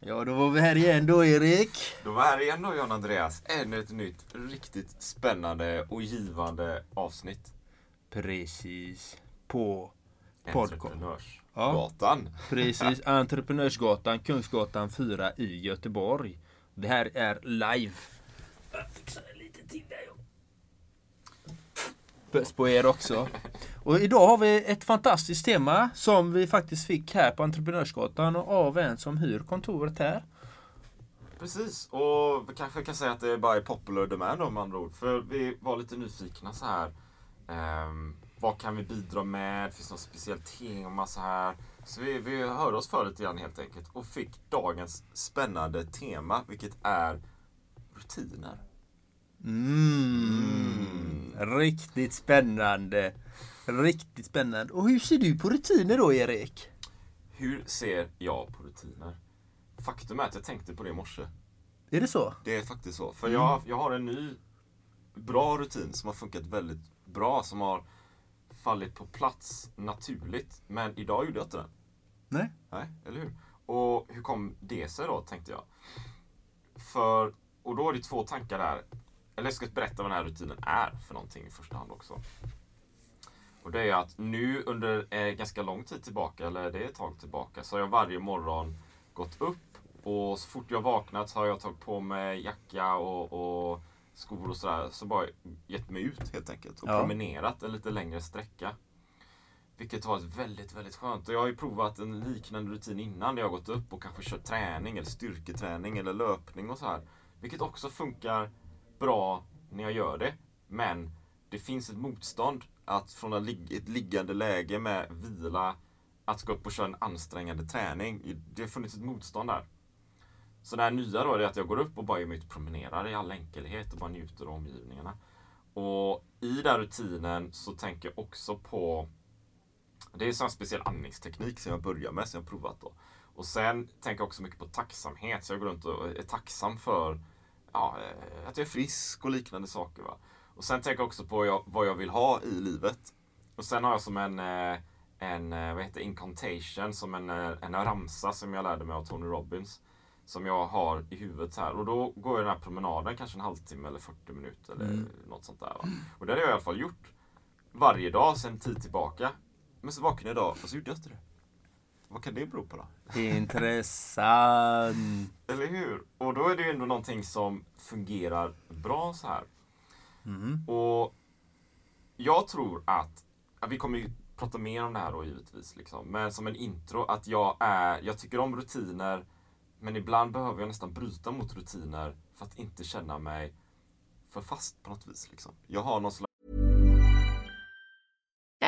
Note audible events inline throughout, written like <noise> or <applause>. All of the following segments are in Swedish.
Ja, då var vi här igen då Erik. Då var här igen då John Andreas. Ännu ett nytt riktigt spännande och givande avsnitt. Precis. På. Entreprenörsgatan. Precis. Entreprenörsgatan, Kungsgatan 4 i Göteborg. Det här är live. Jag fixar lite till där Puss på er också. Och idag har vi ett fantastiskt tema som vi faktiskt fick här på Entreprenörsgatan och av en som hyr kontoret här. Precis, och vi kanske kan säga att det bara är popular demand om andra ord. För vi var lite nyfikna så här. Um, vad kan vi bidra med? Finns det något speciellt tema så här? Så vi, vi hörde oss för lite grann helt enkelt och fick dagens spännande tema, vilket är rutiner. Mm. Riktigt spännande. Riktigt spännande. Och hur ser du på rutiner då, Erik? Hur ser jag på rutiner? Faktum är att jag tänkte på det i morse. Är det så? Det är faktiskt så. För jag, jag har en ny bra rutin som har funkat väldigt bra. Som har fallit på plats naturligt. Men idag gjorde jag inte den. Nej. Nej, eller hur? Och hur kom det sig då, tänkte jag. För, och då är det två tankar där. Eller jag ska berätta vad den här rutinen är för någonting i första hand också. Och det är att nu under eh, ganska lång tid tillbaka, eller det är ett tag tillbaka, så har jag varje morgon gått upp och så fort jag vaknat så har jag tagit på mig jacka och, och skor och sådär. Så bara gett mig ut helt enkelt och Ja. promenerat en lite längre sträcka. Vilket har varit väldigt, väldigt skönt. Och jag har ju provat en liknande rutin innan där jag gått upp och kanske kört träning eller styrketräning eller löpning och så här. Vilket också funkar bra när jag gör det. Men det finns ett motstånd att från ett liggande läge med vila att gå upp och köra en ansträngande träning. Det har funnits ett motstånd där. Så det här nya då är att jag går upp och bara ger mig ut och promenerar i all enkelhet och bara njuter av omgivningarna. Och i den rutinen så tänker jag också på det är en sån speciell andningsteknik som jag börjar med, som jag har provat då. Och sen tänker jag också mycket på tacksamhet, så jag går runt och är tacksam för ja, eh, att jag är frisk och liknande saker. Va? Och sen tänker jag också på jag, vad jag vill ha i livet. Och sen har jag som en, eh, en eh, vad heter incantation, som en, en ramsa som jag lärde mig av Tony Robbins. Som jag har i huvudet här. Och då går jag den här promenaden kanske en halvtimme eller 40 minuter eller något sånt där. Va? Och det har jag i alla fall gjort varje dag sedan tid tillbaka. Men så vaknade jag idag och så gjorde jag inte det. Vad kan det bero på då? Intressant. <laughs> Eller hur? Och då är det ju ändå någonting som fungerar bra så här. Och jag tror att, att vi kommer ju prata mer om det här då givetvis, liksom. men som en intro att jag är, jag tycker om rutiner, men ibland behöver jag nästan bryta mot rutiner för att inte känna mig för fast på något vis. Liksom. Jag har någon slags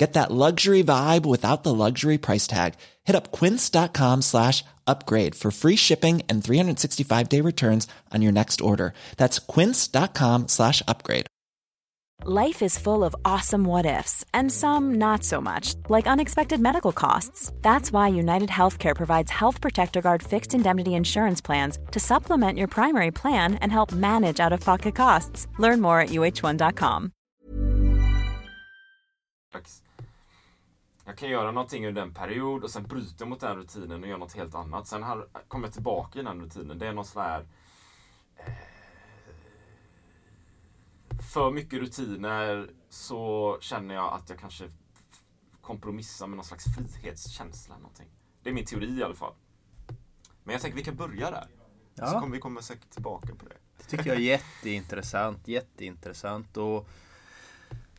Get that luxury vibe without the luxury price tag. Hit up quince.com slash upgrade for free shipping and 365 day returns on your next order. That's quince.com slash upgrade. Life is full of awesome what ifs, and some not so much, like unexpected medical costs. That's why United Healthcare provides Health Protector Guard fixed indemnity insurance plans to supplement your primary plan and help manage out of pocket costs. Learn more at uh1.com. jag kan göra någonting under en period och sen bryta mot den rutinen och göra något helt annat. Sen har, kommer jag tillbaka i den rutinen. Det är någon sån här... Eh, för mycket rutiner så känner jag att jag kanske kompromissar med någon slags frihetskänsla. Någonting. Det är min teori i alla fall. Men jag tänker vi kan börja där. Så Ja. kommer vi komma säkert tillbaka på det. Det tycker jag är jätteintressant. Jätteintressant. Och,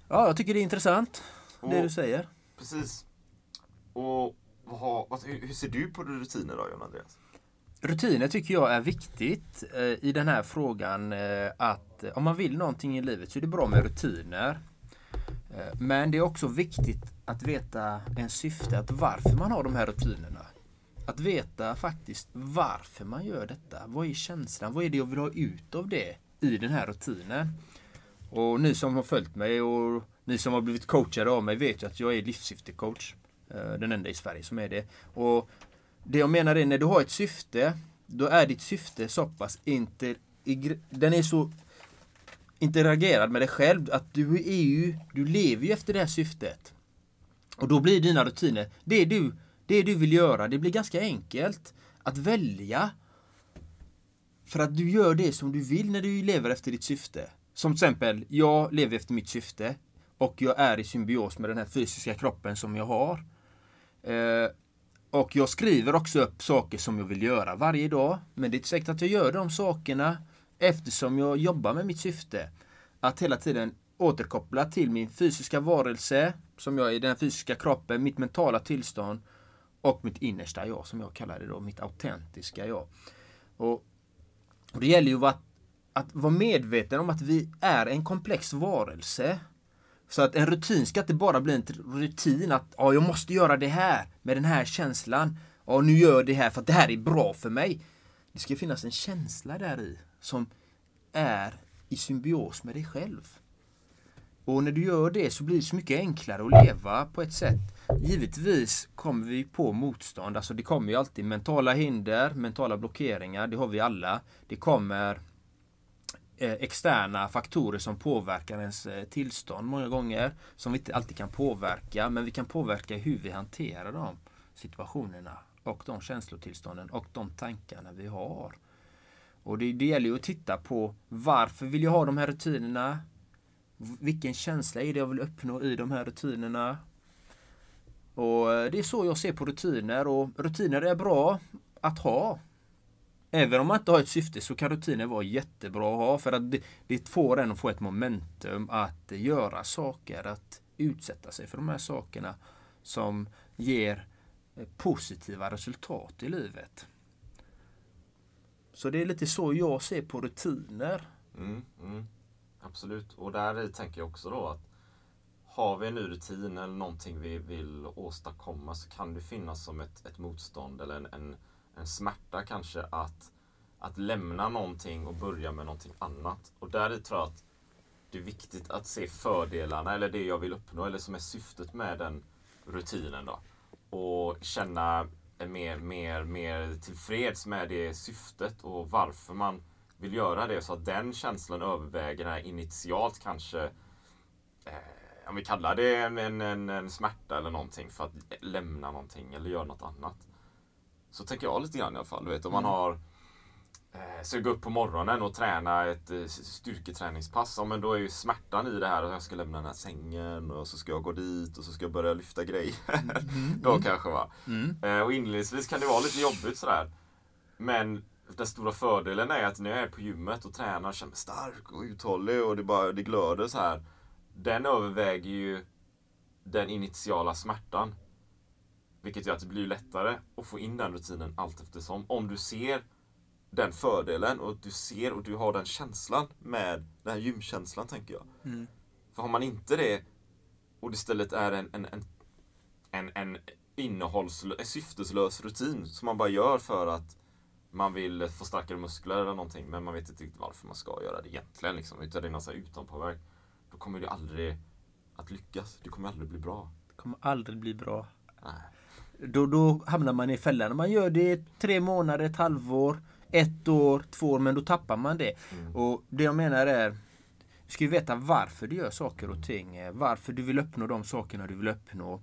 ja, jag tycker det är intressant. Det Och- du säger. Precis. Och vad, har- vad, hur, ser du på rutiner då, John Andreas? Rutiner tycker jag är viktigt eh, i den här frågan eh, att eh, om man vill någonting i livet så är det bra med rutiner. Eh, men det är också viktigt att veta en syfte, att varför man har de här rutinerna. Att veta faktiskt varför man gör detta. Vad är känslan? Vad är det jag vill ha ut av det i den här rutinen? Och ni som har följt mig och ni som har blivit coachade av mig vet ju att jag är livssyftecoach. Eh, den enda i Sverige som är det. Och det jag menar är när du har ett syfte, då är ditt syfte så pass inte... den är så interagerad med dig själv att du är ju, du lever ju efter det här syftet. Och då blir dina rutiner, det du, det du vill göra, det blir ganska enkelt att välja. För att du gör det som du vill när du lever efter ditt syfte. Som till exempel, jag lever efter mitt syfte och jag är i symbios med den här fysiska kroppen som jag har. Eh, och jag skriver också upp saker som jag vill göra varje dag. Men det är inte säkert att jag gör de sakerna eftersom jag jobbar med mitt syfte. Att hela tiden återkoppla till min fysiska varelse, som jag är i den fysiska kroppen, mitt mentala tillstånd och mitt innersta jag, som jag kallar det då, mitt autentiska jag. Och, och det gäller ju att, att vara medveten om att vi är en komplex varelse. Så att en rutin ska inte bara bli en rutin att ja, jag måste göra det här med den här känslan. Ja, nu gör jag det här för att det här är bra för mig. Det ska finnas en känsla där i som är i symbios med dig själv. Och när du gör det så blir det så mycket enklare att leva på ett sätt. Givetvis kommer vi på motstånd, alltså det kommer ju alltid mentala hinder, mentala blockeringar, det har vi alla. Det kommer Eh, externa faktorer som påverkar ens eh, tillstånd många gånger. Som vi inte alltid kan påverka, men vi kan påverka hur vi hanterar de situationerna och de känslotillstånden och de tankarna vi har. Och det, det gäller ju att titta på varför vill jag ha de här rutinerna? Vilken känsla är det jag vill uppnå i de här rutinerna? Och eh, det är så jag ser på rutiner och rutiner är bra att ha. Även om man inte har ett syfte så kan rutiner vara jättebra att ha för att det, det får en att få ett momentum att göra saker, att utsätta sig för de här sakerna som ger eh, positiva resultat i livet. Så det är lite så jag ser på rutiner. Mm, mm, absolut. Och där tänker jag också då att har vi en ny rutin eller någonting vi vill åstadkomma så kan det finnas som ett, ett motstånd eller en, en, en smärta kanske att, att lämna någonting och börja med någonting annat. Och där tror jag att det är viktigt att se fördelarna eller det jag vill uppnå eller som är syftet med den rutinen då. Och känna mer, mer, mer tillfreds med det syftet och varför man vill göra det så att den känslan överväger här initialt kanske eh, om vi kallar det en, en, en smärta eller någonting för att lämna någonting eller göra något annat. Så tänker jag lite grann i alla fall. Du vet, om man har eh, så jag går upp på morgonen och träna ett eh, styrketräningspass. Ja, men då är ju smärtan i det här att jag ska lämna den här sängen och så ska jag gå dit och så ska jag börja lyfta grejer. <laughs> då kanske va. Eh, och inledningsvis kan det vara lite jobbigt sådär. Men den stora fördelen är att när jag är på gymmet och tränar och känner mig stark och uthållig och det bara det glöder så här. Den överväger ju den initiala smärtan. Vilket gör att det blir lättare att få in den rutinen allt eftersom. Om du ser den fördelen och du ser och du har den känslan med den här gymkänslan tänker jag. För har man inte det och det istället är en, en, en, en, en innehållslös, en syfteslös rutin som man bara gör för att man vill få starkare muskler eller någonting men man vet inte riktigt varför man ska göra det egentligen. Liksom, utan det är någon utanpåverk. Då kommer det aldrig att lyckas. Det kommer aldrig bli bra. Det kommer aldrig bli bra. Nej. Då, då hamnar man i fällan. Man gör det tre månader, ett halvår, ett år, två år, men då tappar man det. Och det jag menar är, du ska ju veta varför du gör saker och ting. eh, Varför du vill uppnå de sakerna du vill uppnå.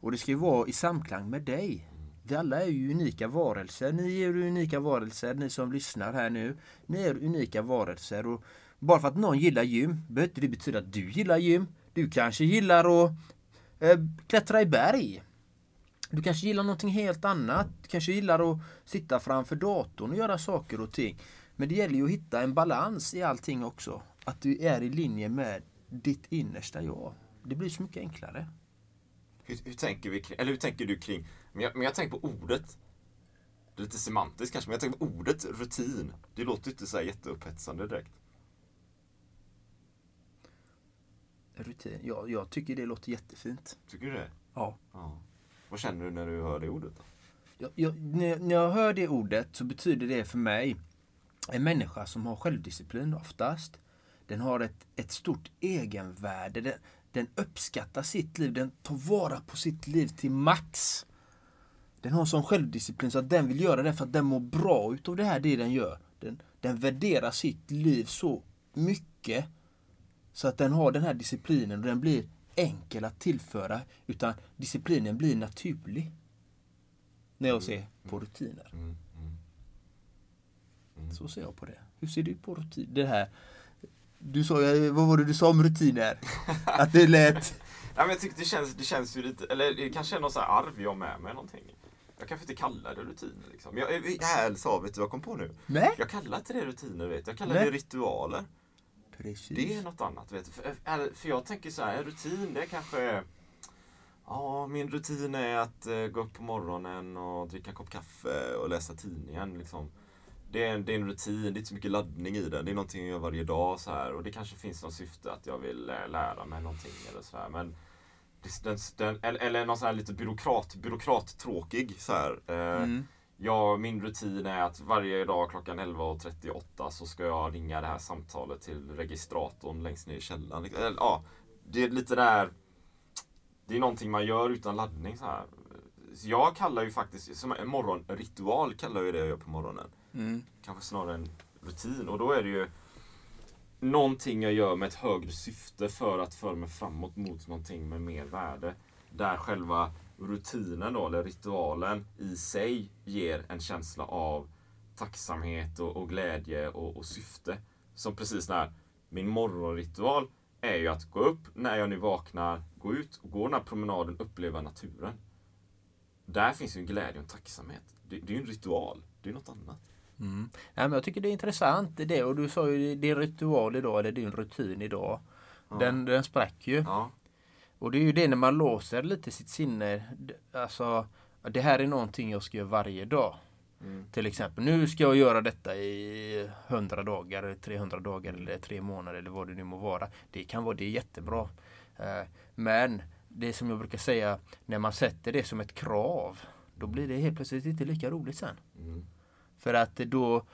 Och det ska ju vara i samklang med dig. Vi alla är ju unika varelser. Ni är unika varelser, ni som lyssnar här nu. Ni är unika varelser. Och bara för att någon gillar gym behöver inte det betyda att du gillar gym. Du kanske gillar att eh, klättra i berg. Du kanske gillar någonting helt annat. Du kanske gillar att sitta framför datorn och göra saker och ting. Men det gäller ju att hitta en balans i allting också. Att du är i linje med ditt innersta jag. Det blir så mycket enklare. Hur, hur, tänker vi eller hur tänker du kring, men jag, men jag tänker på ordet. Det är lite semantiskt kanske, men jag tänker på ordet rutin. Det låter inte så här jätteupphetsande direkt. Rutin. Ja, jag tycker det låter jättefint. Tycker du det? Ja. Ja. Vad känner du när du hör det ordet då? Jag, jag, när, när jag hör det ordet så betyder det för mig en människa som har självdisciplin oftast. Den har ett, ett stort egenvärde. Den, den uppskattar sitt liv. Den tar vara på sitt liv till max. Den har sån självdisciplin så att den vill göra det för att den mår bra utav det här det den gör. Den, den värderar sitt liv så mycket så att den har den här disciplinen och den blir enkel att tillföra utan disciplinen blir naturlig. När jag ser på rutiner. Mm, mm. Så ser jag på det. Hur ser du på rutin? Det här du sa, vad var det du sa om rutiner? Att det lät... <laughs> Ja, men jag tycker det känns, det känns ju lite, eller det kanske är något så här arv jag har med mig någonting. Jag kanske inte kallar det rutiner liksom. Jag, här sa, vet du vad jag kom på nu? Nej. Jag kallar inte det rutiner, vet. Jag kallar Nej. det ritualer. Precis. Det är något annat, vet du. För, för jag tänker så här, rutin det är kanske... Ja, min rutin är att eh, gå upp på morgonen och dricka en kopp kaffe och läsa tidningen. Liksom. Det, är, en- det är en rutin, det är inte så mycket laddning i den. Det är någonting jag gör varje dag så här. Och det kanske finns något syfte att jag vill eh, lära mig någonting eller så här. Men den, den, eller, eller någon sån här lite byråkrat, byråkrattråkig så här. Eh, Mm. Ja, min rutin är att varje dag klockan 11.38 så ska jag ringa det här samtalet till registratorn längst ner i källaren. Ja, det är lite där... Det är någonting man gör utan laddning så här. Så jag kallar ju faktiskt, som en morgonritual kallar jag det jag gör på morgonen. Mm. Kanske snarare en rutin. Och då är det ju någonting jag gör med ett högre syfte för att föra mig framåt mot någonting med mer värde. Där själva rutinen då, eller ritualen i sig ger en känsla av tacksamhet och, och glädje och, och syfte. Som precis när min morgonritual är ju att gå upp när jag nu vaknar, gå ut och gå den här promenaden, uppleva naturen. Där finns ju en glädje och en tacksamhet. Det, det är ju en ritual. Det är något annat. Mm. Ja, men jag tycker det är intressant det och du sa ju det är ritual idag eller det är en rutin idag. Den, den sprack ju. Ja. Och det är ju det när man låser lite sitt sinne. Alltså, det här är någonting jag ska göra varje dag. Mm. Till exempel, nu ska jag göra detta i 100 dagar, eller 300 dagar eller tre månader eller vad det nu må vara. Det kan vara, det är jättebra. Eh, Men det som jag brukar säga, när man sätter det som ett krav, då blir det helt plötsligt inte lika roligt sen. Mm. För att då,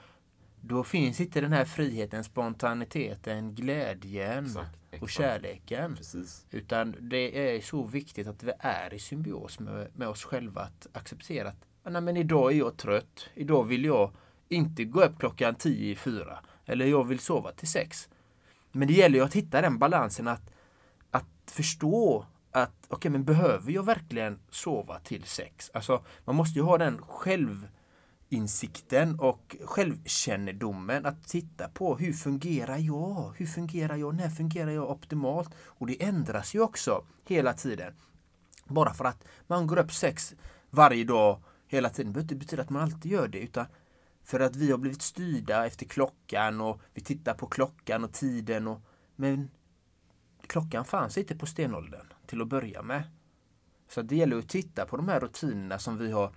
då finns inte den här friheten, spontaniteten, glädjen Exakt, och exakt. kärleken. Precis. Utan det är så viktigt att vi är i symbios med, med oss själva. Att acceptera att "Ah, nej, men idag är jag trött. Idag vill jag inte gå upp klockan tio i fyra. Eller jag vill sova till sex. Men det gäller ju att hitta den balansen att, att förstå att okej, men behöver jag verkligen sova till sex? Alltså, man måste ju ha den självinsikten och självkännedomen att titta på hur fungerar jag? Hur fungerar jag? När fungerar jag optimalt? Och det ändras ju också hela tiden. Bara för att man går upp sex varje dag hela tiden behöver inte betyda att man alltid gör det. Utan för att vi har blivit styrda efter klockan och vi tittar på klockan och tiden. Och, men klockan fanns inte på stenåldern till att börja med. Så det gäller att titta på de här rutinerna som vi har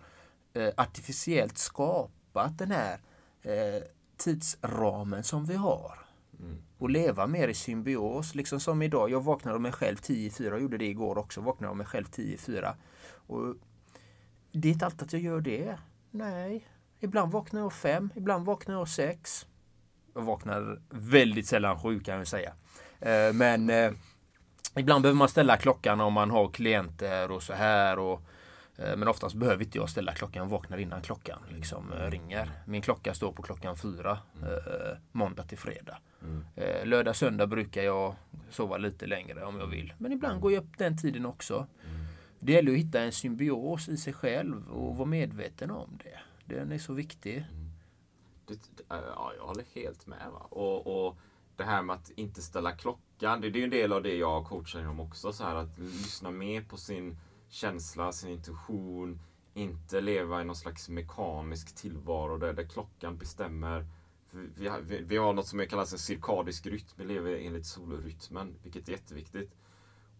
eh, artificiellt skapat den här eh, tidsramen som vi har. Och leva mer i symbios, liksom som idag. Jag vaknade av mig själv 10 i 4, jag gjorde det igår också, vaknade av mig själv 10 i 4. Och det är inte alltid att jag gör det. Nej. Ibland vaknar jag fem, ibland vaknar jag sex. Jag vaknar väldigt sällan sju kan jag säga. Eh, Men eh, ibland behöver man ställa klockan om man har klienter och så här. Och, men oftast behöver inte jag ställa klockan. Vaknar innan klockan liksom, eh, ringer. Min klocka står på klockan fyra eh, måndag till fredag. Eh, lördag, söndag brukar jag sova lite längre om jag vill. Men ibland går jag upp den tiden också. Det gäller att hitta en symbios i sig själv och vara medveten om det. Den är så viktig. Det, det, ja, jag håller helt med. Va? Och, och det här med att inte ställa klockan. Det, det är ju en del av det jag coachar inom också. Så här, att lyssna mer på sin känsla, sin intuition. Inte leva i någon slags mekanisk tillvaro där, där klockan bestämmer. Vi, har- vi, vi har något som kallas en cirkadisk rytm. Vi lever enligt solrytmen, vilket är jätteviktigt.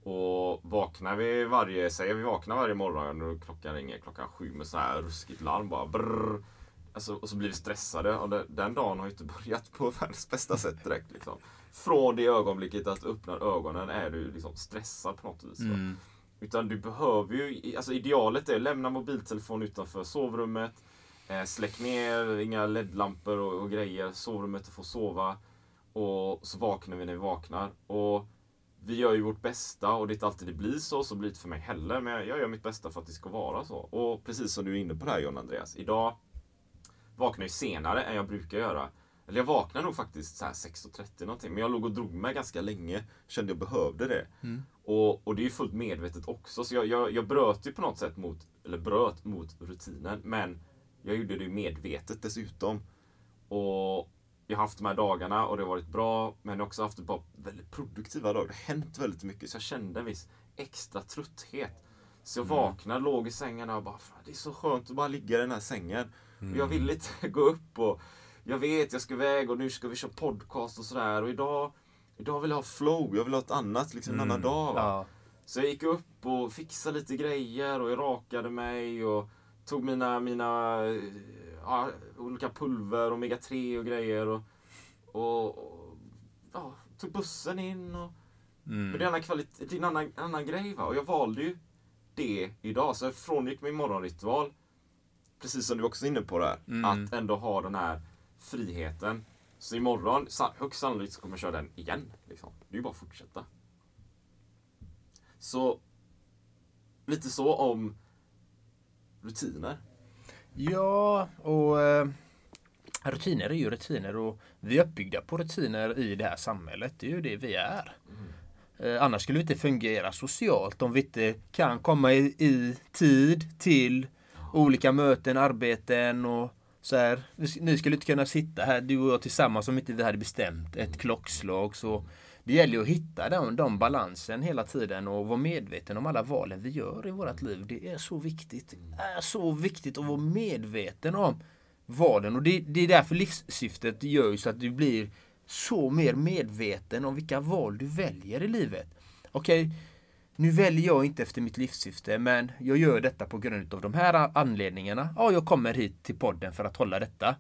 Och vaknar vi varje, säger vi vaknar varje morgon och klockan ringer klockan sju med så här ruskigt larm bara brrr. Alltså, och så blir vi stressade och det, den dagen har ju inte <laughs> börjat på världens bästa sätt direkt. Liksom. Från det ögonblicket att du öppnar ögonen är du liksom stressad på något vis. Mm. Utan du behöver ju, alltså idealet är lämna mobiltelefon utanför sovrummet. Eh, släck ner, inga LED-lampor och, och grejer. Sovrummet får sova. Och så vaknar vi när vi vaknar. Och vi gör ju vårt bästa och det är inte alltid det blir så. Så blir det inte för mig heller. Men jag gör mitt bästa för att det ska vara så. Och precis som du är inne på det här John Andreas. Idag vaknar jag senare än jag brukar göra. Eller jag vaknade nog faktiskt så här 6.30 någonting. Men jag låg och drog mig ganska länge. Kände jag behövde det. Mm. Och, och det är ju fullt medvetet också. Så jag, jag, jag bröt ju på något sätt mot, eller bröt mot rutinen. Men jag gjorde det ju medvetet dessutom. Och jag har haft de här dagarna och det har varit bra. Men jag har också haft ett par väldigt produktiva dagar. Det har hänt väldigt mycket. Så jag kände en viss extra trötthet. Så jag vaknade, låg i sängen och bara, "Fan, det är så skönt att bara ligga i den här sängen. Och jag vill inte <laughs> gå upp och jag vet, jag ska iväg och nu ska vi köra podcast och sådär. Och idag, idag vill jag ha flow, jag vill ha ett annat, liksom en annan dag. Va? Ja. Så jag gick upp och fixade lite grejer och jag rakade mig och tog mina, mina ja, olika pulver, omega-3 och grejer. Och, och, och ja, tog bussen in. Och, Men det är annan, kvalit- det är en annan, annan grej. Va? Och jag valde ju det idag. Så jag frångick min morgonritual. Precis som du också är inne på där. Att ändå ha den här friheten. Så imorgon, högst sannolikt så kommer jag köra den igen. Liksom. Det är ju bara att fortsätta. Så lite så om rutiner. Ja, och eh, rutiner är ju rutiner och vi är uppbyggda på rutiner i det här samhället. Det är ju det vi är. Eh, annars skulle vi inte fungera socialt om vi inte kan komma i, i tid till olika möten, arbeten och så här. nu Ni skulle inte kunna sitta här, du och jag tillsammans om inte vi hade bestämt ett klockslag. Så det gäller att hitta den, den balansen hela tiden och vara medveten om alla valen vi gör i vårt liv. Det är så viktigt. Det är så viktigt att vara medveten om valen. Och det, det är därför livssyftet gör ju så att du blir så mer medveten om vilka val du väljer i livet. Okej, nu väljer jag inte efter mitt livssyfte men jag gör detta på grund av de här anledningarna. Ja, jag kommer hit till podden för att hålla detta.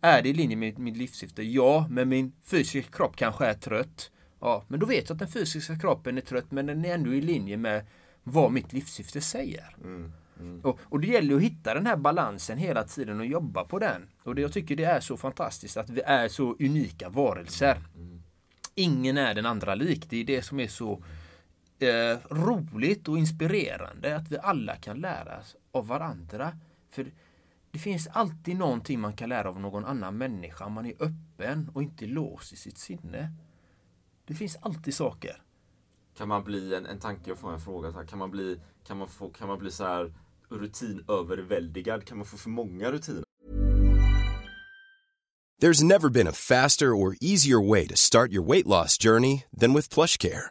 Är det i linje med mitt livssyfte? Ja, men min fysiska kropp kanske är trött. Ja, men då vet jag att den fysiska kroppen är trött men den är ändå i linje med vad mitt livssyfte säger. Och, och det gäller att hitta den här balansen hela tiden och jobba på den. Och det, jag tycker det är så fantastiskt att vi är så unika varelser. Ingen är den andra lik. Det är det som är så eh, roligt och inspirerande att vi alla kan lära oss av varandra. För det finns alltid någonting man kan lära av någon annan människa om man är öppen och inte låst i sitt sinne. Det finns alltid saker. Kan man bli, en, en tanke jag får en fråga, så här, kan man bli, kan man få, kan man bli så här rutinöverväldigad? Kan man få för många rutiner? There's never been a faster or easier way to start your weight loss journey than with PlushCare.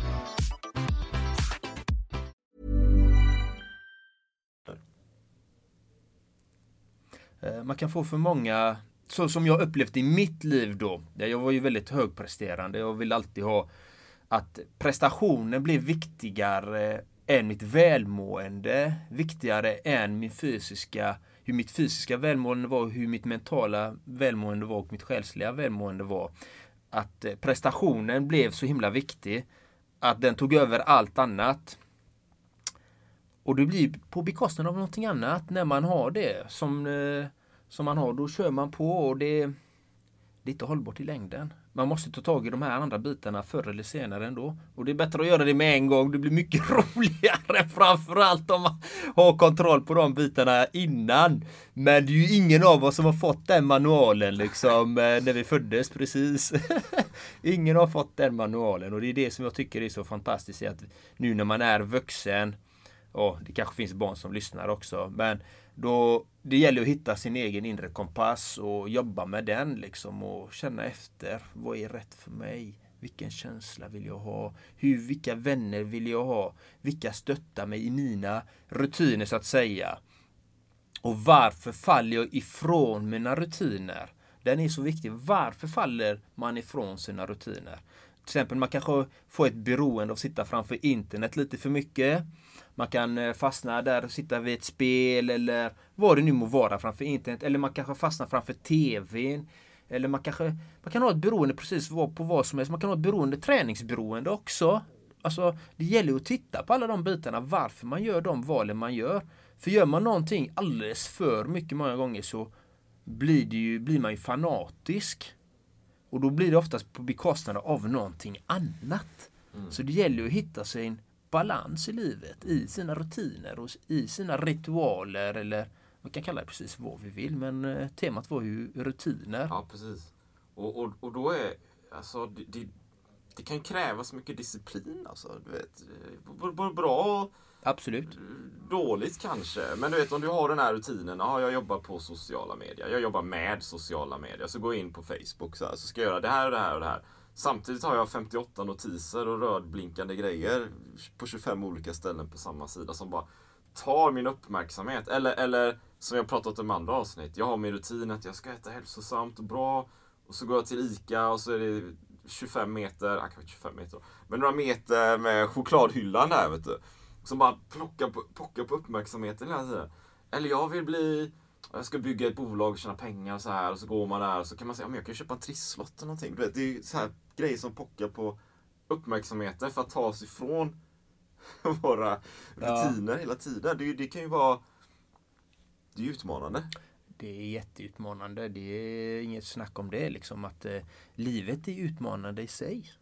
Eh, man kan få för många så som jag upplevt i mitt liv då. Jag var ju väldigt högpresterande. Jag vill alltid ha att prestationen blev viktigare än mitt välmående. Viktigare än min fysiska, hur mitt fysiska välmående var, hur mitt mentala välmående var och mitt själsliga välmående var. Att eh, prestationen blev så himla viktig att den tog över allt annat. Och det blir på bekostnad av någonting annat när man har det som, eh, som man har. Då kör man på och det, det är inte hållbart i längden. Man måste ta tag i de här andra bitarna förr eller senare ändå. Och det är bättre att göra det med en gång. Det blir mycket <laughs> roligare framförallt om man har kontroll på de bitarna innan. Men det är ju ingen av oss som har fått den manualen liksom eh, när vi föddes precis. <laughs> ingen har fått den manualen och det är det som jag tycker är så fantastiskt. Att nu när man är vuxen och det kanske finns barn som lyssnar också. Men då, det gäller att hitta sin egen inre kompass och jobba med den liksom och känna efter. Vad är rätt för mig? Vilken känsla vill jag ha? Hur, vilka vänner vill jag ha? Vilka stöttar mig i mina rutiner så att säga? Och varför faller jag ifrån mina rutiner? Den är så viktig. Varför faller man ifrån sina rutiner? Till exempel man kanske får ett beroende av att sitta framför internet lite för mycket. Man kan eh, fastna där och sitta vid ett spel eller vad det nu må vara framför internet. Eller man kanske fastnar framför TVn. Eller man kanske man kan ha ett beroende precis på vad som helst. Man kan ha ett beroende, träningsberoende också. Alltså, det gäller att titta på alla de bitarna, varför man gör de valen man gör. För gör man någonting alldeles för mycket många gånger så blir, det ju, blir man ju fanatisk. Och då blir det oftast på bekostnad av någonting annat. Mm. Så det gäller att hitta sin balans i livet, i sina rutiner och i sina ritualer eller man kan kalla det precis vad vi vill men eh, temat var ju rutiner. Ja precis. Och, och, och då är, alltså det, det, det kan krävas mycket disciplin alltså. Du vet, både bra Absolut. Dåligt kanske. Men du vet om du har den här rutinen. Ja, jag jobbar på sociala medier. Jag jobbar med sociala medier. Så går jag in på Facebook så, här, så ska jag göra det här och det här och det här. Samtidigt har jag 58 notiser och rödblinkande grejer på 25 olika ställen på samma sida som bara tar min uppmärksamhet. Eller, eller som jag pratat om i andra avsnitt. Jag har min rutin att jag ska äta hälsosamt och bra. Och så går jag till ICA och så är det 25 meter, ah, 25 meter men några meter med chokladhyllan där vet du. Som bara plockar på, pockar på uppmärksamheten hela tiden. Eller jag vill bli jag ska bygga ett bolag och tjäna pengar och så här. Och så går man där och så kan man säga, att jag kan köpa en trisslott eller någonting. Du vet, det är så här grejer som pockar på uppmärksamheten för att ta sig ifrån <laughs> våra rutiner ja. hela tiden. Det, det kan ju vara det är utmanande. Det är jätteutmanande. Det är inget snack om det. Liksom att eh, livet är utmanande i sig.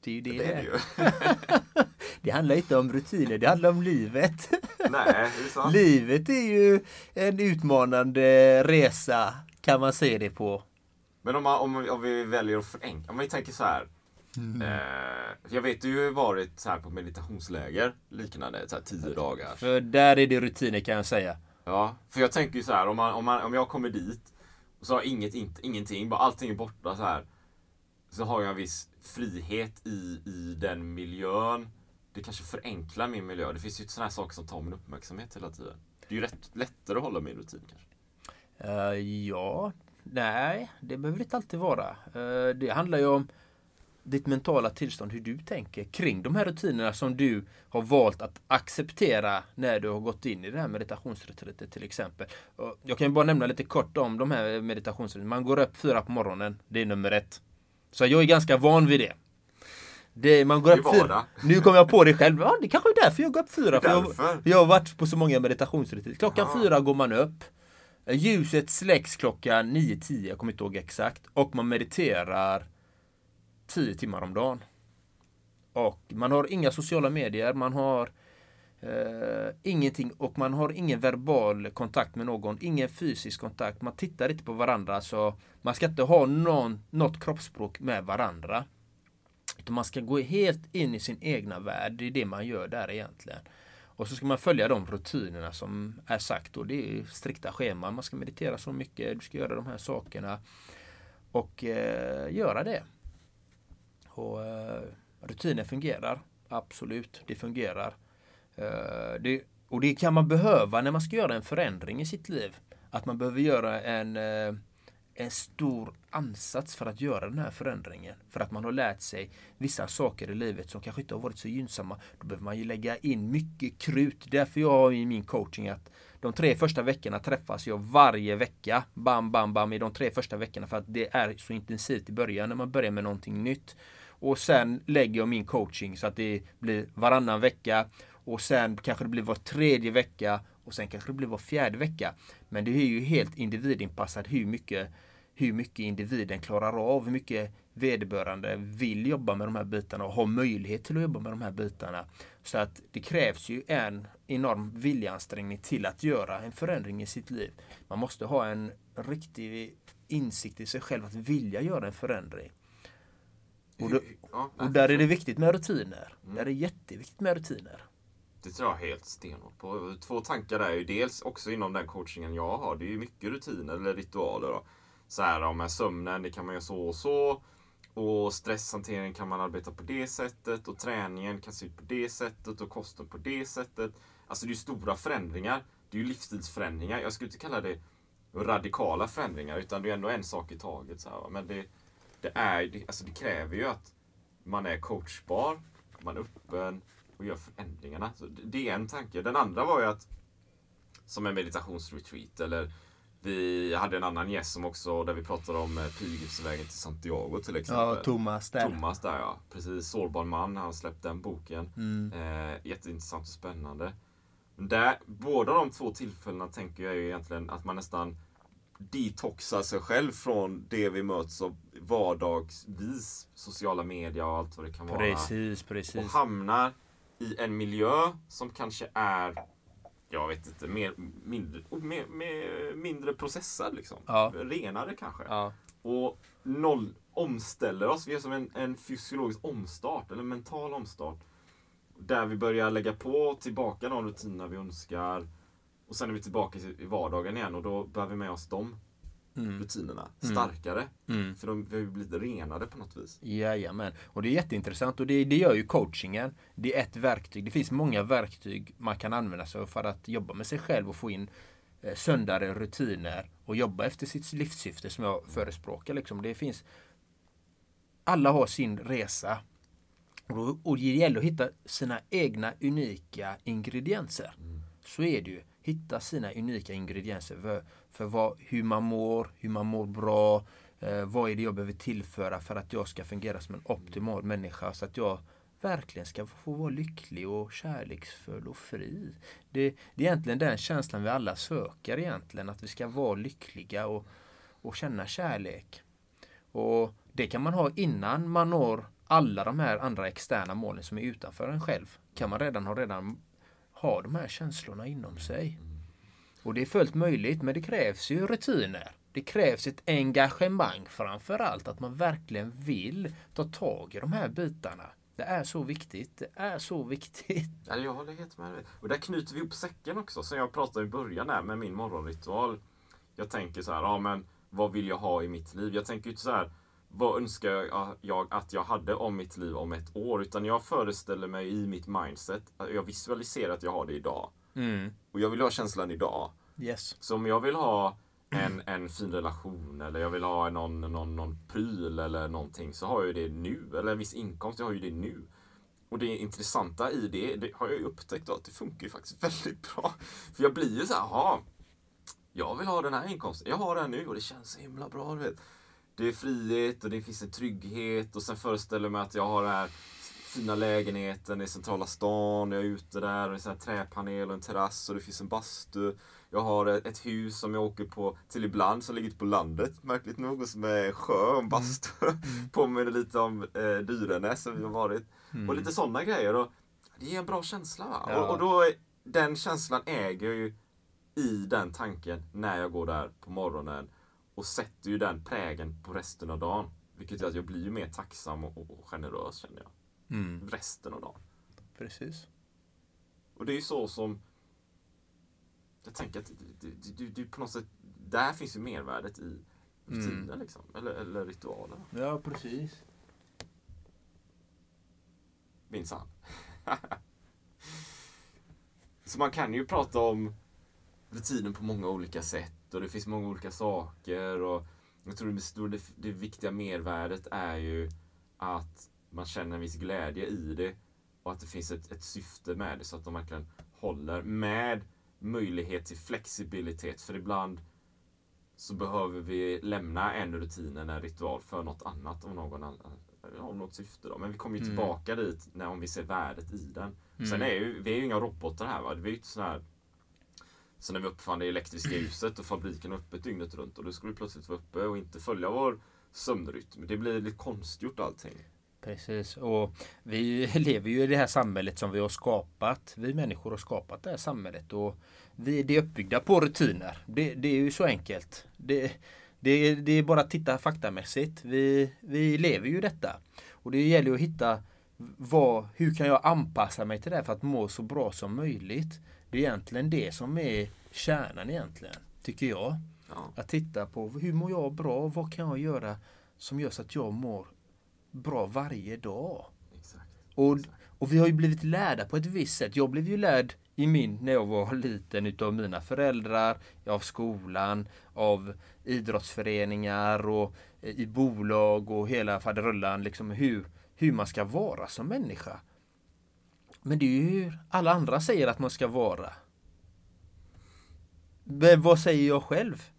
Det är ju det det, är det, ju. <laughs> <laughs> det handlar inte om rutiner, det handlar om livet. <laughs> Nej, det är sant. Livet är ju en utmanande resa, kan man se det på. Men om, man, om, om vi väljer att förenkla, om vi tänker så här. Mm. Eh, jag vet du har ju varit så här på meditationsläger, liknande, så här tio dagar. För där är det rutiner kan jag säga. Ja, för jag tänker ju så här, om, man, om, man, om jag kommer dit och så har inget, inte, ingenting, bara allting är borta så här. Så har jag en viss frihet i, i den miljön. Det kanske förenklar min miljö. Det finns ju sådana här saker som tar min uppmärksamhet hela tiden. Det är ju rätt, lättare att hålla min rutin kanske. Uh, ja, nej, det behöver det inte alltid vara. Uh, det handlar ju om ditt mentala tillstånd, hur du tänker kring de här rutinerna som du har valt att acceptera när du har gått in i det här meditationsretreatet till exempel. Jag kan bara nämna lite kort om de här meditationsrutinerna. Man går upp fyra på morgonen, det är nummer ett. Så jag är ganska van vid det. Det, man går upp fyra. Nu kommer jag på det själv. Ja, det kanske är därför jag går upp fyra. För jag, jag har varit på så många meditationsretreat. Klockan ja. fyra går man upp. Ljuset släcks klockan 9-10, jag kommer inte ihåg exakt. Och man mediterar 10 timmar om dagen. Och man har inga sociala medier, man har eh, ingenting och man har ingen verbal kontakt med någon, ingen fysisk kontakt. Man tittar inte på varandra så man ska inte ha någon, något kroppsspråk med varandra. Utan man ska gå helt in i sin egna värld, det är det man gör där egentligen. Och så ska man följa de rutinerna som är sagt och det är strikta scheman. Man ska meditera så mycket, du ska göra de här sakerna. Och eh, göra det. Och eh, Rutiner fungerar. Absolut, det fungerar. Eh, det, och det kan man behöva när man ska göra en förändring i sitt liv. att man behöver göra en, eh, en stor ansats för att göra den här förändringen. För att man har lärt sig vissa saker i livet som kanske inte har varit så gynnsamma. Då behöver man ju lägga in mycket krut. Därför jag har i min coaching att de tre första veckorna träffas jag varje vecka. Bam, bam, bam i de tre första veckorna för att det är så intensivt i början när man börjar med någonting nytt. Och sen lägger jag min coaching så att det blir varannan vecka. Och sen kanske det blir var tredje vecka. Och sen kanske det blir var fjärde vecka. Men det är ju helt individinpassat hur mycket, hur mycket individen klarar av. Hur mycket vederbörande vill jobba med de här bitarna och har möjlighet till att jobba med de här bitarna. Så att det krävs ju en enorm viljeansträngning till att göra en förändring i sitt liv. Man måste ha en riktig insikt i sig själv att vilja göra en förändring. Och, då, och där är det viktigt med rutiner. Där är det jätteviktigt med rutiner. Det tror jag helt stenhårt på. Två tankar där är ju dels också inom den coachingen jag har. Det är ju mycket rutiner eller ritualer. Då. Så här, om med sömnen, det kan man göra så och så. Och stresshantering kan man arbeta på det sättet. Och träningen kan se ut på det sättet. Och kosten på det sättet. Alltså det är ju stora förändringar. Det är ju livsstilsförändringar. Jag skulle inte kalla det radikala förändringar. Utan det är ändå en sak i taget. Så här. Men det, det, är, det, alltså det kräver ju att man är coachbar. Man är öppen och gör förändringarna. Så det- är en tanke. Den andra var ju att som en meditationsretreat eller vi hade en annan gäst som också där vi pratade om eh, pilgrimsvägen till Santiago till exempel. Ja, Thomas där. Thomas där ja. Precis, Sårbar man. Han har släppt den boken. Mm. Eh, jätteintressant och spännande. Men Där, båda de två tillfällena tänker jag ju egentligen att man nästan detoxar sig själv från det vi möts av vardagsvis. Sociala medier och allt vad det kan vara Precis, och precis. hamnar i en miljö som kanske är, jag vet inte, mer, mindre, och mer, mer, mindre processad. Liksom. Ja. Renare kanske. Ja. Och noll omställer oss. Vi är som en, en fysiologisk omstart, eller mental omstart. Där vi börjar lägga på tillbaka de rutiner vi önskar. Och sen är vi tillbaka i vardagen igen och då bär vi med oss de rutinerna starkare. Mm. För de, har ju blivit renade på något vis. Jajamän. Och det är jätteintressant och det, det gör ju coachingen. Det är ett verktyg. Det finns många verktyg man kan använda sig av för att jobba med sig själv och få in eh, söndare rutiner och jobba efter sitt livssyfte som jag förespråkar. Liksom. Det finns alla har sin resa. Och, det gäller att hitta sina egna unika ingredienser. Så är det ju. Hitta sina unika ingredienser för, för vad, hur man mår, hur man mår bra. Eh, vad är det jag behöver tillföra för att jag ska fungera som en optimal människa. Så att jag verkligen ska få vara lycklig och kärleksfull och fri. Det, det är egentligen den känslan vi alla söker egentligen. Att vi ska vara lyckliga och, och känna kärlek. Och det kan man ha innan man når alla de här andra externa målen som är utanför en själv. Kan man redan ha, redan ha de här känslorna inom sig. Och det är fullt möjligt men det krävs ju rutiner. Det krävs ett engagemang framför allt. Att man verkligen vill ta tag i de här bitarna. Det är så viktigt. Det är så viktigt. <laughs> Ja, jag håller helt med dig. Och där knyter vi ihop säcken också, som jag pratade i början här med min morgonritual. Jag tänker så här, ja men vad vill jag ha i mitt liv? Jag tänker inte så här, vad önskar jag- att jag hade om mitt liv om ett år? Utan jag föreställer mig i mitt mindset, att jag visualiserar att jag har det idag. Och jag vill ha känslan idag. Yes. Så om jag vill ha en, en fin relation eller jag vill ha någon, någon, någon pryl eller någonting så har jag ju det nu. Eller en viss inkomst, jag har ju det nu. Och det intressanta i det, det har jag ju upptäckt då, att det funkar ju faktiskt <laughs> väldigt bra. För jag blir ju så här, jaha, jag vill ha den här inkomsten. Jag har den nu och det känns så himla bra. Du vet. Det är frihet och det finns en trygghet och sen föreställer jag mig att jag har den här fina lägenheten i centrala stan. Jag är ute där och det är här träpanel och en terrass och det finns en bastu. Jag har ett hus som jag åker på till ibland som ligger ute på landet, märkligt nog, och som är sjö och en bastu. <laughs> Påminner lite om eh, Dyrenäs som vi har varit. Och lite sådana grejer. Och det ger en bra känsla. Va? Ja. Och, och då, är- den känslan äger jag ju i den tanken när jag går där på morgonen och sätter ju den prägen på resten av dagen. Vilket gör att jag blir mer tacksam och, generös känner jag. Resten av dagen. Precis. Och det är ju så som jag tänker att det, det, det, på något sätt, där finns ju mervärdet i rutiner liksom. Eller, eller ritualer. Ja, precis. Minsann. <laughs> så man kan ju prata om rutinen på många olika sätt och det finns många olika saker. Och jag tror det, stor- det, det viktiga mervärdet är ju att man känner en viss glädje i det och att det finns ett, ett syfte med det så att de verkligen håller med möjlighet till flexibilitet. För ibland så behöver vi lämna en rutin eller en ritual för något annat av någon annan av något syfte då. Men vi kommer ju Mm. tillbaka dit när, om vi ser värdet i den. Sen Mm. är ju, vi är ju inga robotar här va. Vi är ju inte sån här så när vi uppfann det elektriska ljuset och fabriken var öppet dygnet runt och då skulle vi plötsligt vara uppe och inte följa vår sömnrytm. Det blir lite konstgjort allting. Precis, och vi <laughs> lever ju i det här samhället som vi har skapat. Vi människor har skapat det här samhället och vi det är uppbyggda på rutiner. Det, det är ju så enkelt. Det, det, det är bara att titta faktamässigt. Vi, vi lever ju detta. Och det gäller ju att hitta vad, hur kan jag anpassa mig till det här för att må så bra som möjligt. Det är egentligen det som är kärnan egentligen, tycker jag. Ja. Att titta på hur mår jag bra? Vad kan jag göra som gör så att jag mår bra varje dag? Exakt. Och, och vi har ju blivit lärda på ett visst sätt. Jag blev ju lärd i min, när jag var liten utav mina föräldrar, av skolan, av idrottsföreningar och eh, i bolag och hela faderullan. Liksom hur, hur man ska vara som människa. Men det är ju hur alla andra säger att man ska vara. Men vad säger jag själv?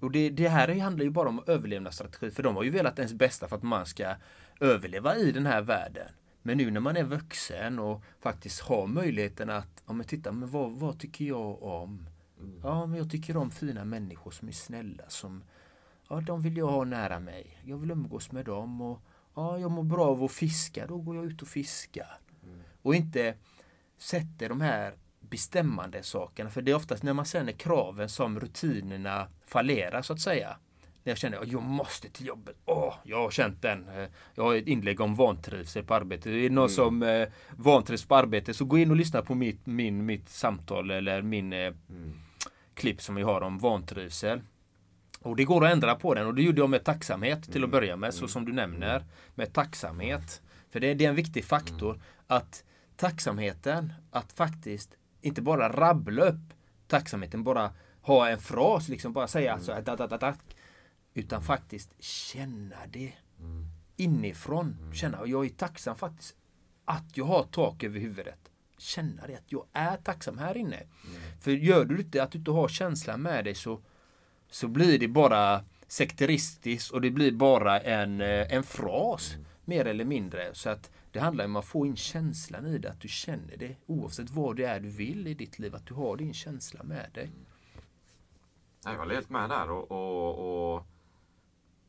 Och det, det här handlar ju bara om överlevnadsstrategi för de har ju velat ens bästa för att man ska överleva i den här världen. Men nu när man är vuxen och faktiskt har möjligheten att, ja men titta, men vad, vad tycker jag om? Ja, men jag tycker om fina människor som är snälla, som, ja de vill jag ha nära mig. Jag vill umgås med dem och, ja jag mår bra av att fiska, då går jag ut och fiskar. Och inte sätter de här bestämmande sakerna. För det är oftast när man känner kraven som rutinerna fallerar så att säga. När jag känner att jag måste till jobbet. Åh, jag har känt den. Eh, Jag har ett inlägg om vantrivsel på arbetet. Är det någon som eh, vantrivs på arbetet så gå in och lyssna på mitt, min, mitt samtal eller min eh, klipp som vi har om vantrivsel. Och det går att ändra på den och det gjorde jag med tacksamhet till att börja med, så som du nämner. Med tacksamhet. För det, det är en viktig faktor att tacksamheten, att faktiskt inte bara rabbla upp tacksamheten, bara ha en fras, liksom bara säga alltså, tack, tack, tack, tack, utan faktiskt känna det inifrån. Känna, och jag är tacksam faktiskt att jag har tak över huvudet. Känna det, att jag är tacksam här inne. För gör du inte att du inte har känslan med dig så, så blir det bara sekteristiskt och det blir bara en, eh, en fras. Mer eller mindre. Så att det handlar om att få in känslan i det, att du känner det. Oavsett vad det är du vill i ditt liv, att du har din känsla med dig. Jag håller helt med där och, och, och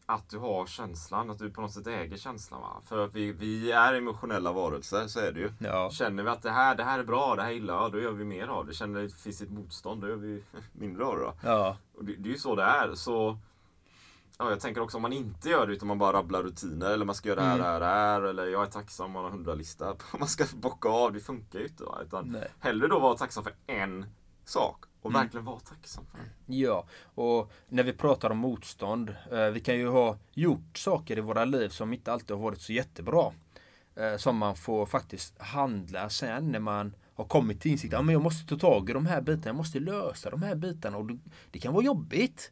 att du har känslan, att du på något sätt äger känslan. Va? För att vi, vi är emotionella varelser, så är det ju. Ja. Känner vi att det här, det här är bra, det här är illa, ja, då gör vi mer av det. Känner vi att det finns ett motstånd, då gör vi <laughs> mindre av det. Ja. Och det, det är ju så det är. Så, ja, jag tänker också om man inte gör det utan man bara rabblar rutiner eller man ska göra här, det här, det här eller jag är tacksam man har hundralista. Man ska bocka av, det funkar ju inte. Va? Utan Nej. hellre då vara tacksam för en sak och verkligen vara tacksam för. Ja, och när vi pratar om motstånd. Eh, vi kan ju ha gjort saker i våra liv som inte alltid har varit så jättebra. Eh, som man får faktiskt handla sen när man har kommit till insikt. Ja, men jag måste ta tag i de här bitarna. Jag måste lösa de här bitarna. Och det kan vara jobbigt.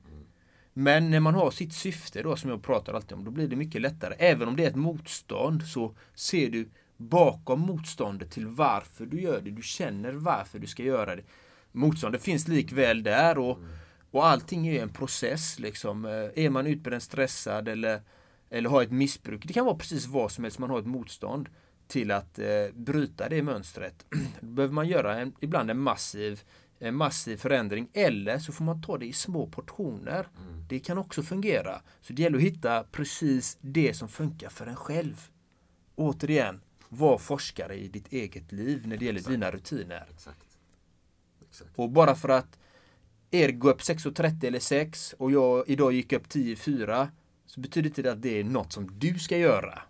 Men när man har sitt syfte då som jag pratar alltid om. Då blir det mycket lättare. Även om det är ett motstånd så ser du bakom motståndet till varför du gör det. Du känner varför du ska göra det. Motståndet finns likväl där och, och allting är en process. Liksom. Eh, Är man utbränd, stressad eller, eller har ett missbruk. Det kan vara precis vad som helst. Man har ett motstånd till att eh, bryta det mönstret. <clears throat> Då behöver man göra en, ibland en massiv, en massiv förändring. Eller så får man ta det i små portioner. Det kan också fungera. Så det gäller att hitta precis det som funkar för en själv. Återigen, var forskare i ditt eget liv när det gäller dina rutiner. Exakt. Exakt. Och bara för att er går upp 6.30 eller 6 och jag idag gick upp 10.04 så betyder inte det att det är något som du ska göra.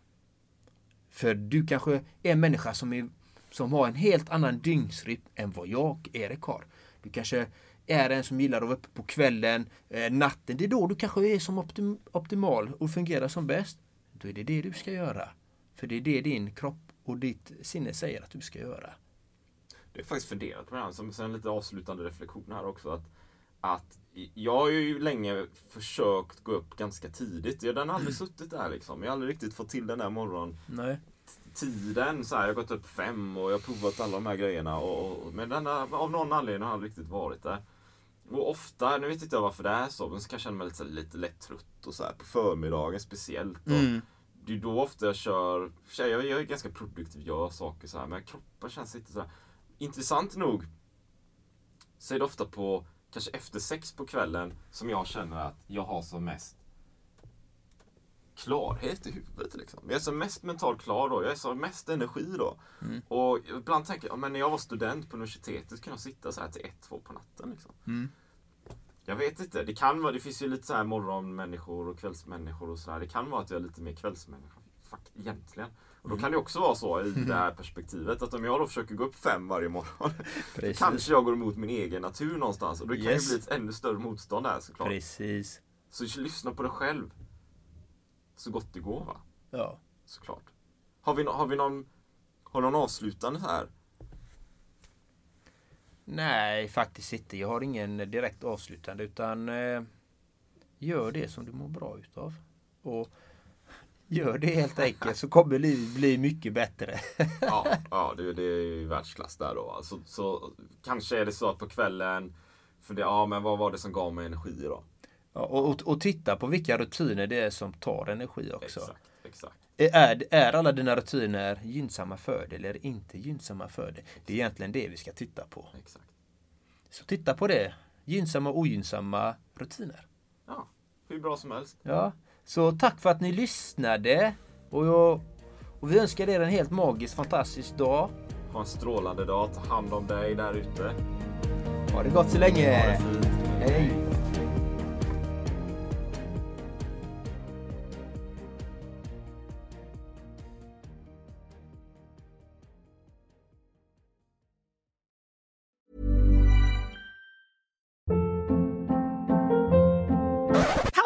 För du kanske är en människa som, är, som har en helt annan dygnsrytm än vad jag, Erik, har. Du kanske är en som gillar att vara uppe på kvällen, eh, natten. Det är då du kanske är som optim, optimal och fungerar som bäst. Då är det det du ska göra. För det är det din kropp och ditt sinne säger att du ska göra. Det är faktiskt funderat på det här som en lite avslutande reflektion här också. Att, att jag har ju länge försökt gå upp ganska tidigt. Jag har aldrig <clears throat> suttit där liksom. Jag har aldrig riktigt fått till den där morgontiden. Nej. Så här, jag har gått upp fem och jag har provat alla de här grejerna. Och, och, men den där, av någon anledning har jag aldrig riktigt varit där. Och ofta, nu vet inte jag varför det är så, men så kan jag känna mig lite, lite lätt trött och så här, på förmiddagen speciellt. Och Mm. Det är då ofta jag kör, jag, jag är ganska produktiv, gör saker så här, men kroppen känns inte så här. Intressant nog så är det ofta på, kanske efter sex på kvällen, som jag känner att jag har som mest klarhet i huvudet. Liksom. Jag är som mest mentalt klar då. Jag är som mest energi då. Och ibland tänker jag, men när jag var student på universitetet kunde jag sitta så här till ett, två på natten. Liksom. Jag vet inte. Det kan vara, det finns ju lite så här morgonmänniskor och kvällsmänniskor och sådär. Det kan vara att jag är lite mer kvällsmänniska. Fuck, egentligen. Och då kan det också vara så i det <laughs> här perspektivet att om jag då försöker gå upp fem varje morgon <laughs> Precis. kanske jag går emot min egen natur någonstans. Och det kan Yes. ju bli ett ännu större motstånd där såklart. Precis. Så lyssna på dig själv. Så gott det går va. Ja. Såklart. Har vi, no- har vi någon, har någon avslutande här? Nej, faktiskt inte. Jag har ingen direkt avslutande utan eh, gör det som du mår bra utav. Och <laughs> gör det helt enkelt så kommer livet bli mycket bättre. <laughs> Ja, ja det, det är ju världsklass där då. Så, så kanske är det så att på kvällen för ja men vad var det som gav mig energi då? Och, och, och titta på vilka rutiner det är som tar energi också. Exakt, exakt. Är, är alla dina rutiner gynnsamma för dig eller inte gynnsamma för dig? Det är egentligen det vi ska titta på. exakt. Så titta på det. Gynnsamma och ogynnsamma rutiner. Ja, hur bra som helst. Ja, så tack för att ni lyssnade. Och, jag, och vi önskar er en helt magisk, fantastisk dag. Ha en strålande dag. Ta hand om dig där ute. Ha det gott så länge. Ha det fint. Hej.